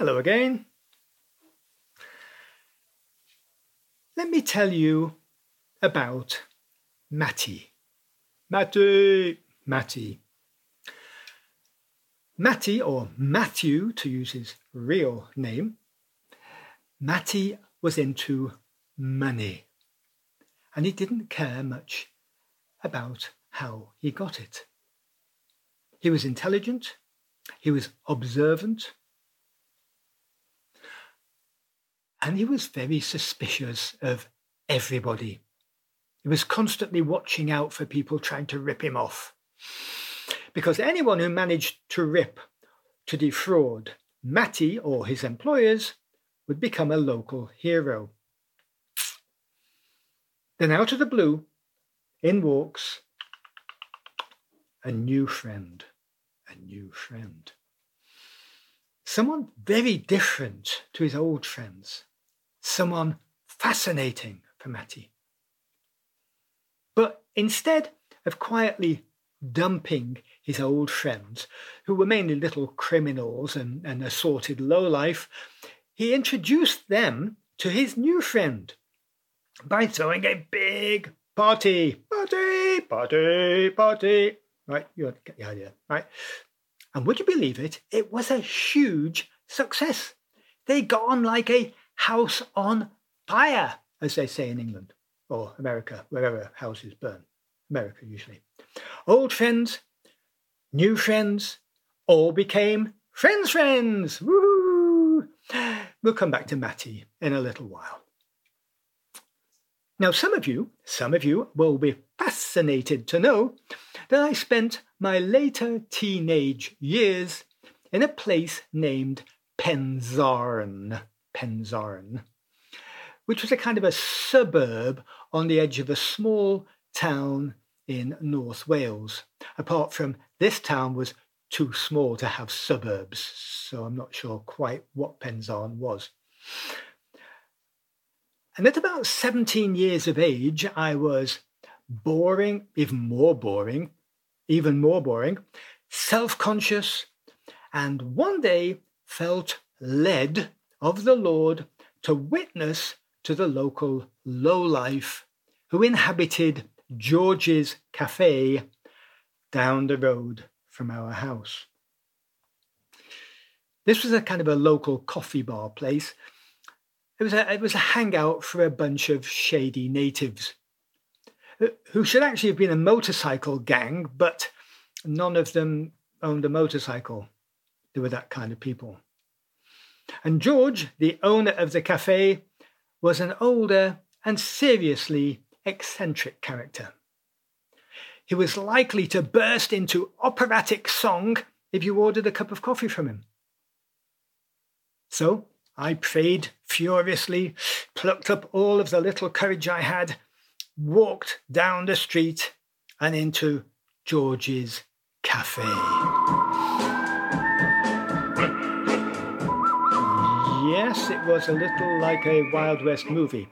Hello again. Let me tell you about Matty. Matty, Matty. Matty, or Matthew to use his real name, Matty was into money and he didn't care much about how he got it. He was intelligent, he was observant, and he was very suspicious of everybody. He was constantly watching out for people trying to rip him off. Because anyone who managed to rip, to defraud Matty or his employers would become a local hero. Then out of the blue, in walks a new friend, a new friend. Someone very different to his old friends, someone fascinating for Matty. But instead of quietly dumping his old friends, who were mainly little criminals and, and assorted lowlife, he introduced them to his new friend by throwing a big party, party, party, party. Right, you get the idea, right? And would you believe it? It was a huge success. They got on like a house on fire, as they say in England or America, wherever houses burn. America, usually. Old friends, new friends, all became friends' friends. Woo! We'll come back to Matty in a little while. Now, some of you, some of you will be fascinated to know that I spent my later teenage years in a place named Pensarn. Pensarn, which was a kind of a suburb on the edge of a small town in North Wales. Apart from this town was too small to have suburbs, so I'm not sure quite what Pensarn was. And at about 17 years of age, I was boring, even more boring, even more boring, self conscious, and one day felt led of the Lord to witness to the local lowlife who inhabited George's Cafe down the road from our house. This was a kind of a local coffee bar place it was a, it was a hangout for a bunch of shady natives uh, who should actually have been a motorcycle gang, but none of them owned a motorcycle. They were that kind of people. And George, the owner of the cafe, was an older and seriously eccentric character. He was likely to burst into operatic song if you ordered a cup of coffee from him. So I prayed furiously, plucked up all of the little courage I had, walked down the street and into George's cafe. Yes, it was a little like a Wild West movie.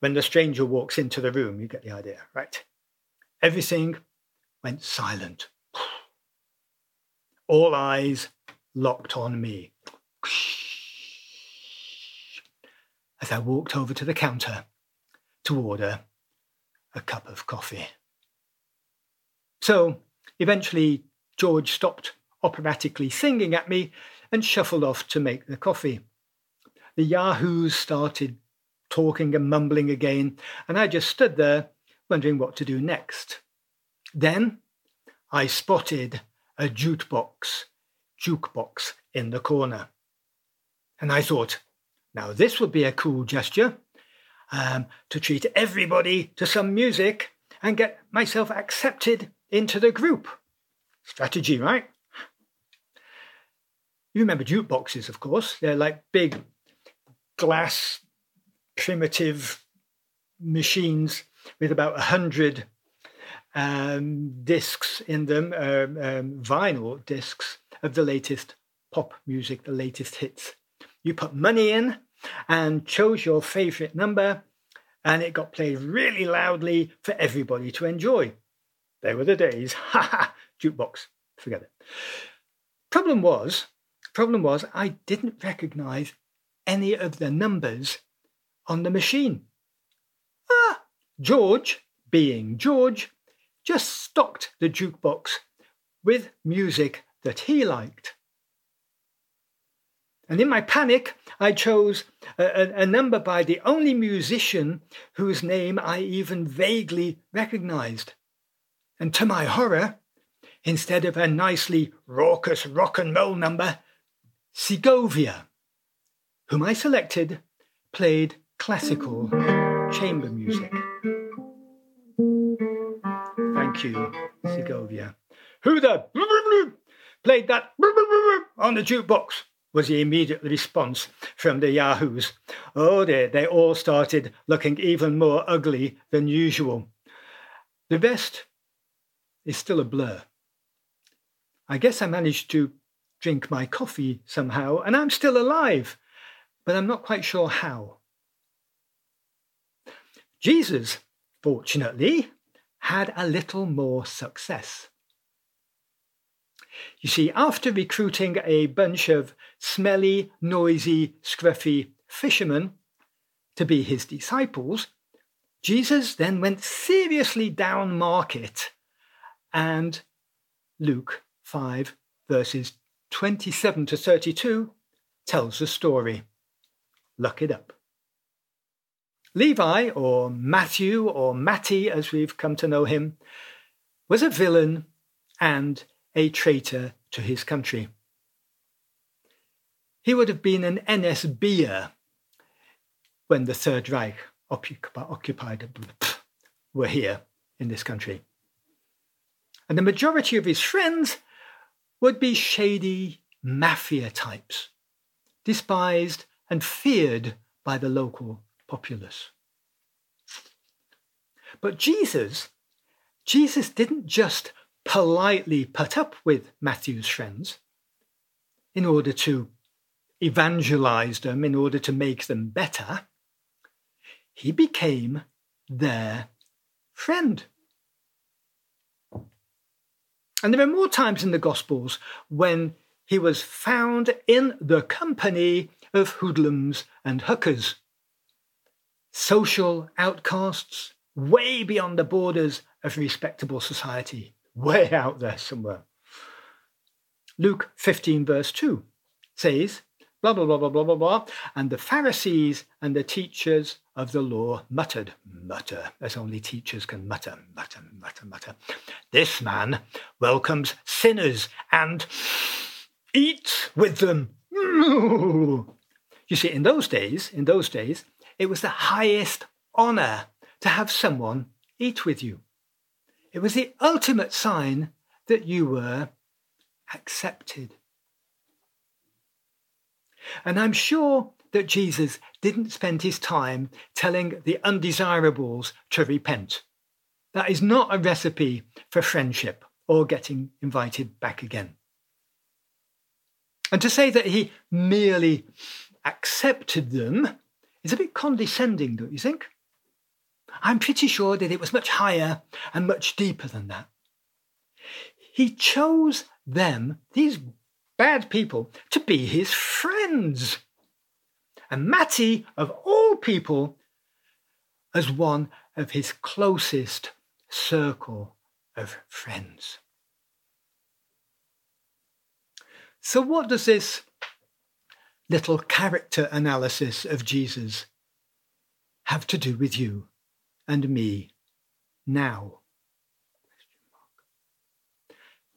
When the stranger walks into the room, you get the idea, right? Everything went silent. All eyes locked on me as I walked over to the counter to order a cup of coffee. So eventually, George stopped operatically singing at me and shuffled off to make the coffee. The yahoos started talking and mumbling again, and I just stood there wondering what to do next. Then I spotted a jukebox, jukebox in the corner. And I thought, now, this would be a cool gesture um, to treat everybody to some music and get myself accepted into the group. Strategy, right? You remember jukeboxes, of course. They're like big glass, primitive machines with about a hundred um, discs in them, um, um, vinyl discs of the latest pop music, the latest hits. You put money in, and chose your favorite number, and it got played really loudly for everybody to enjoy. There were the days. Ha ha! Jukebox. Forget it. Problem was, Problem was, I didn't recognize any of the numbers on the machine. Ah, George, being George, just stocked the jukebox with music that he liked. And in my panic, I chose a, a, a, number by the only musician whose name I even vaguely recognized. And to my horror, instead of a nicely raucous rock and roll number, Segovia, whom I selected, played classical chamber music. Thank you, Segovia. Who the played that on the jukebox? was the immediate response from the Yahoos. Oh dear, they all started looking even more ugly than usual. The rest is still a blur. I guess I managed to drink my coffee somehow, and I'm still alive, but I'm not quite sure how. Jesus, fortunately, had a little more success. You see, after recruiting a bunch of smelly, noisy, scruffy fishermen to be his disciples, Jesus then went seriously down market and Luke 5, verses 27 to 32, tells the story. Look it up. Levi, or Matthew, or Matty as we've come to know him, was a villain and a traitor to his country. He would have been an NSBer when the Third Reich occupied were here in this country. And the majority of his friends would be shady mafia types, despised and feared by the local populace. But Jesus, Jesus didn't just politely put up with Matthew's friends in order to evangelize them, in order to make them better. He became their friend. And there are more times in the Gospels when he was found in the company of hoodlums and hookers, social outcasts, way beyond the borders of respectable society, way out there somewhere. Luke 15, verse 2 says, blah, blah, blah, blah, blah, blah, blah. And the Pharisees and the teachers of the law muttered, mutter, as only teachers can mutter, mutter, mutter, mutter. This man welcomes sinners and eats with them. You see, in those days, in those days, it was the highest honor to have someone eat with you. It was the ultimate sign that you were accepted. And I'm sure that Jesus didn't spend his time telling the undesirables to repent. That is not a recipe for friendship or getting invited back again. And to say that he merely accepted them is a bit condescending, don't you think? I'm pretty sure that it was much higher and much deeper than that. He chose them, these bad people, to be his friends. And Matty, of all people, as one of his closest circle of friends. So, what does this little character analysis of Jesus have to do with you and me now?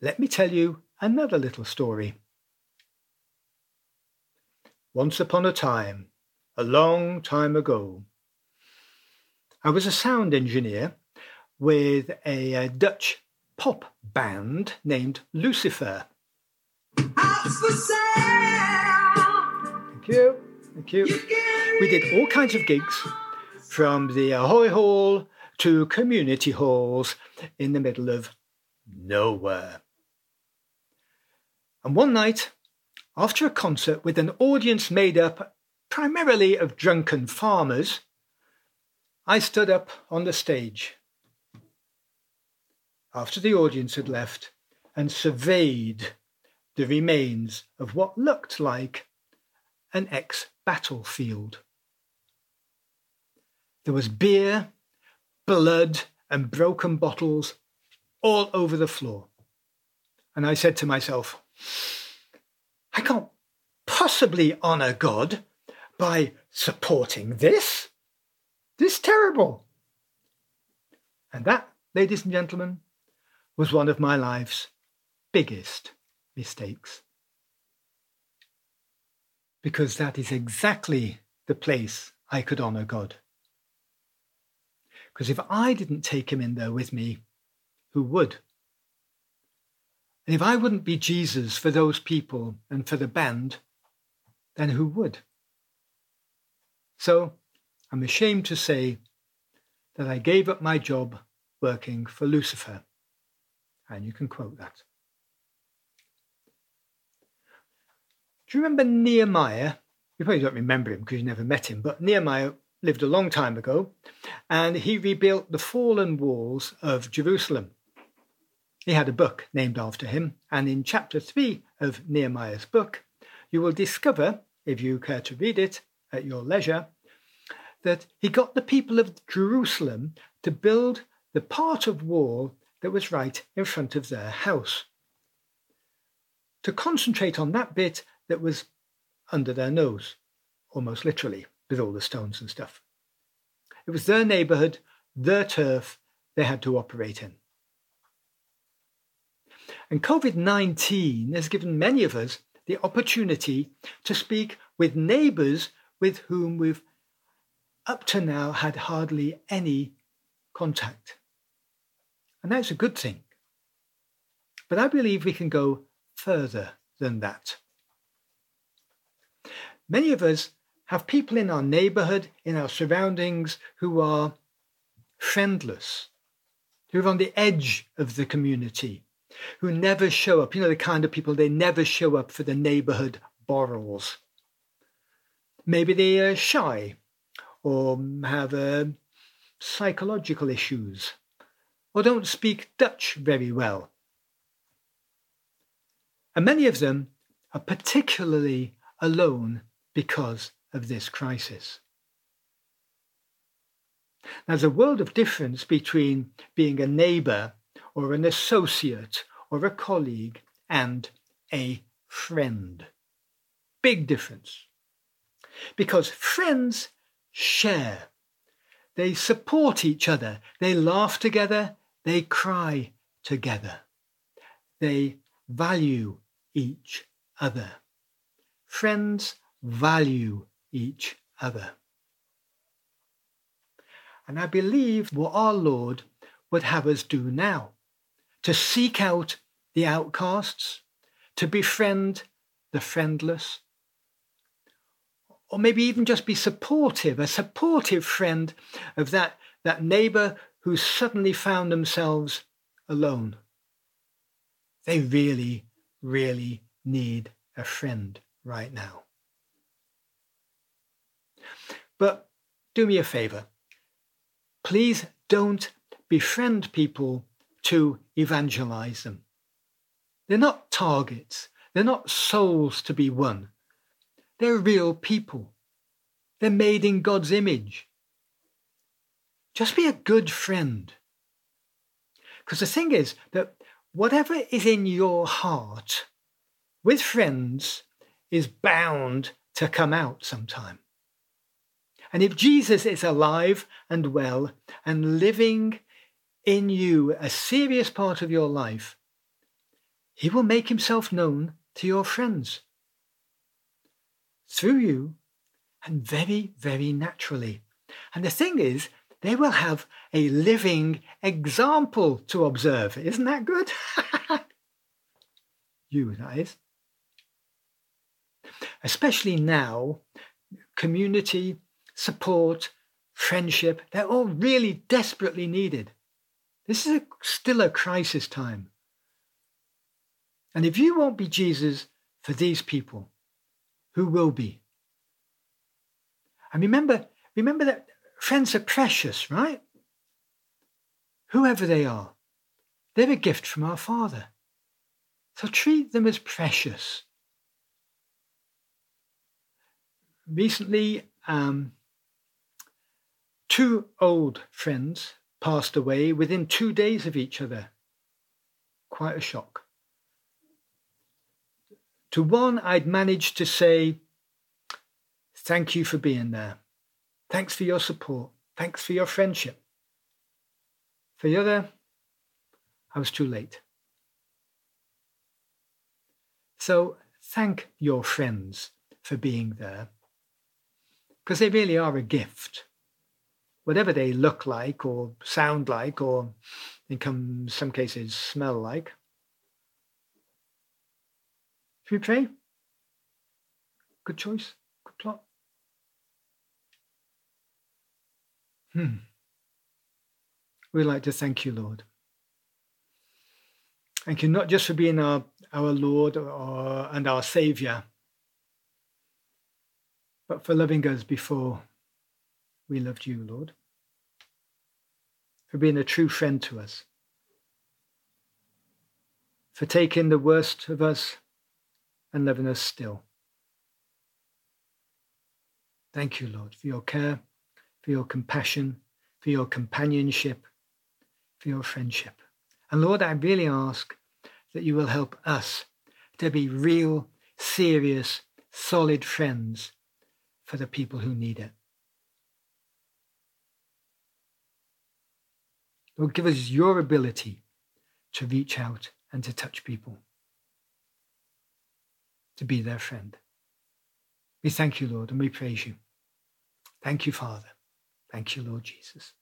Let me tell you another little story. Once upon a time, a long time ago, I was a sound engineer with a, a Dutch pop band named Lucifer. You. Thank you. We did all kinds of gigs from the Ahoy Hall to community halls in the middle of nowhere. And one night, after a concert with an audience made up primarily of drunken farmers, I stood up on the stage after the audience had left and surveyed the remains of what looked like an ex battlefield. There was beer, blood, and broken bottles all over the floor. And I said to myself, I can't possibly honour God by supporting this. This is terrible. And that, ladies and gentlemen, was one of my life's biggest mistakes. Because that is exactly the place I could honour God. Because if I didn't take him in there with me, who would? And if I wouldn't be Jesus for those people and for the band, then who would? So I'm ashamed to say that I gave up my job working for Lucifer. And you can quote that. Do you remember Nehemiah? You probably don't remember him because you never met him, but Nehemiah lived a long time ago and he rebuilt the fallen walls of Jerusalem. He had a book named after him, and in chapter 3 of Nehemiah's book, you will discover, if you care to read it at your leisure, that he got the people of Jerusalem to build the part of wall that was right in front of their house. To concentrate on that bit that was under their nose, almost literally, with all the stones and stuff. It was their neighbourhood, their turf they had to operate in. And COVID 19 has given many of us the opportunity to speak with neighbours with whom we've up to now had hardly any contact. And that's a good thing. But I believe we can go further than that. Many of us have people in our neighborhood, in our surroundings, who are friendless, who are on the edge of the community, who never show up. You know, the kind of people, they never show up for the neighborhood borrels. Maybe they are shy or have uh, psychological issues or don't speak Dutch very well. And many of them are particularly alone because of this crisis. Now, there's a world of difference between being a neighbour or an associate or a colleague and a friend. Big difference. Because friends share, they support each other, they laugh together, they cry together, they value each other. Friends value each other. And I believe what our Lord would have us do now to seek out the outcasts, to befriend the friendless, or maybe even just be supportive, a supportive friend of that, that neighbor who suddenly found themselves alone. They really, really need a friend right now. But do me a favor. Please don't befriend people to evangelize them. They're not targets. They're not souls to be won. They're real people. They're made in God's image. Just be a good friend. Because the thing is that whatever is in your heart with friends is bound to come out sometime. And if Jesus is alive and well and living in you, a serious part of your life, he will make himself known to your friends through you and very, very naturally. And the thing is, they will have a living example to observe. Isn't that good? you, that is. Especially now, community support, friendship, they're all really desperately needed. This is a, still a crisis time. And if you won't be Jesus for these people, who will be? And remember, remember that friends are precious, right? Whoever they are, they're a gift from our Father. So treat them as precious. Recently, um, two old friends passed away within two days of each other. Quite a shock. To one, I'd managed to say, Thank you for being there. Thanks for your support. Thanks for your friendship. For the other, I was too late. So thank your friends for being there because they really are a gift. Whatever they look like or sound like or in some cases smell like. Should we pray? Good choice, good plot. Hmm. We'd like to thank you, Lord. Thank you not just for being our, our Lord or, and our Saviour, but for loving us before we loved you, Lord. For being a true friend to us. For taking the worst of us and loving us still. Thank you, Lord, for your care for your compassion, for your companionship, for your friendship. And Lord, I really ask that you will help us to be real, serious, solid friends for the people who need it. Lord, give us your ability to reach out and to touch people, to be their friend. We thank you, Lord, and we praise you. Thank you, Father. Thank you, Lord Jesus.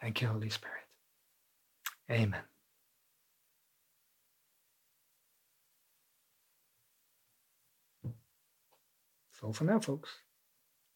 Thank you, Holy Spirit. Amen. That's all for now, folks.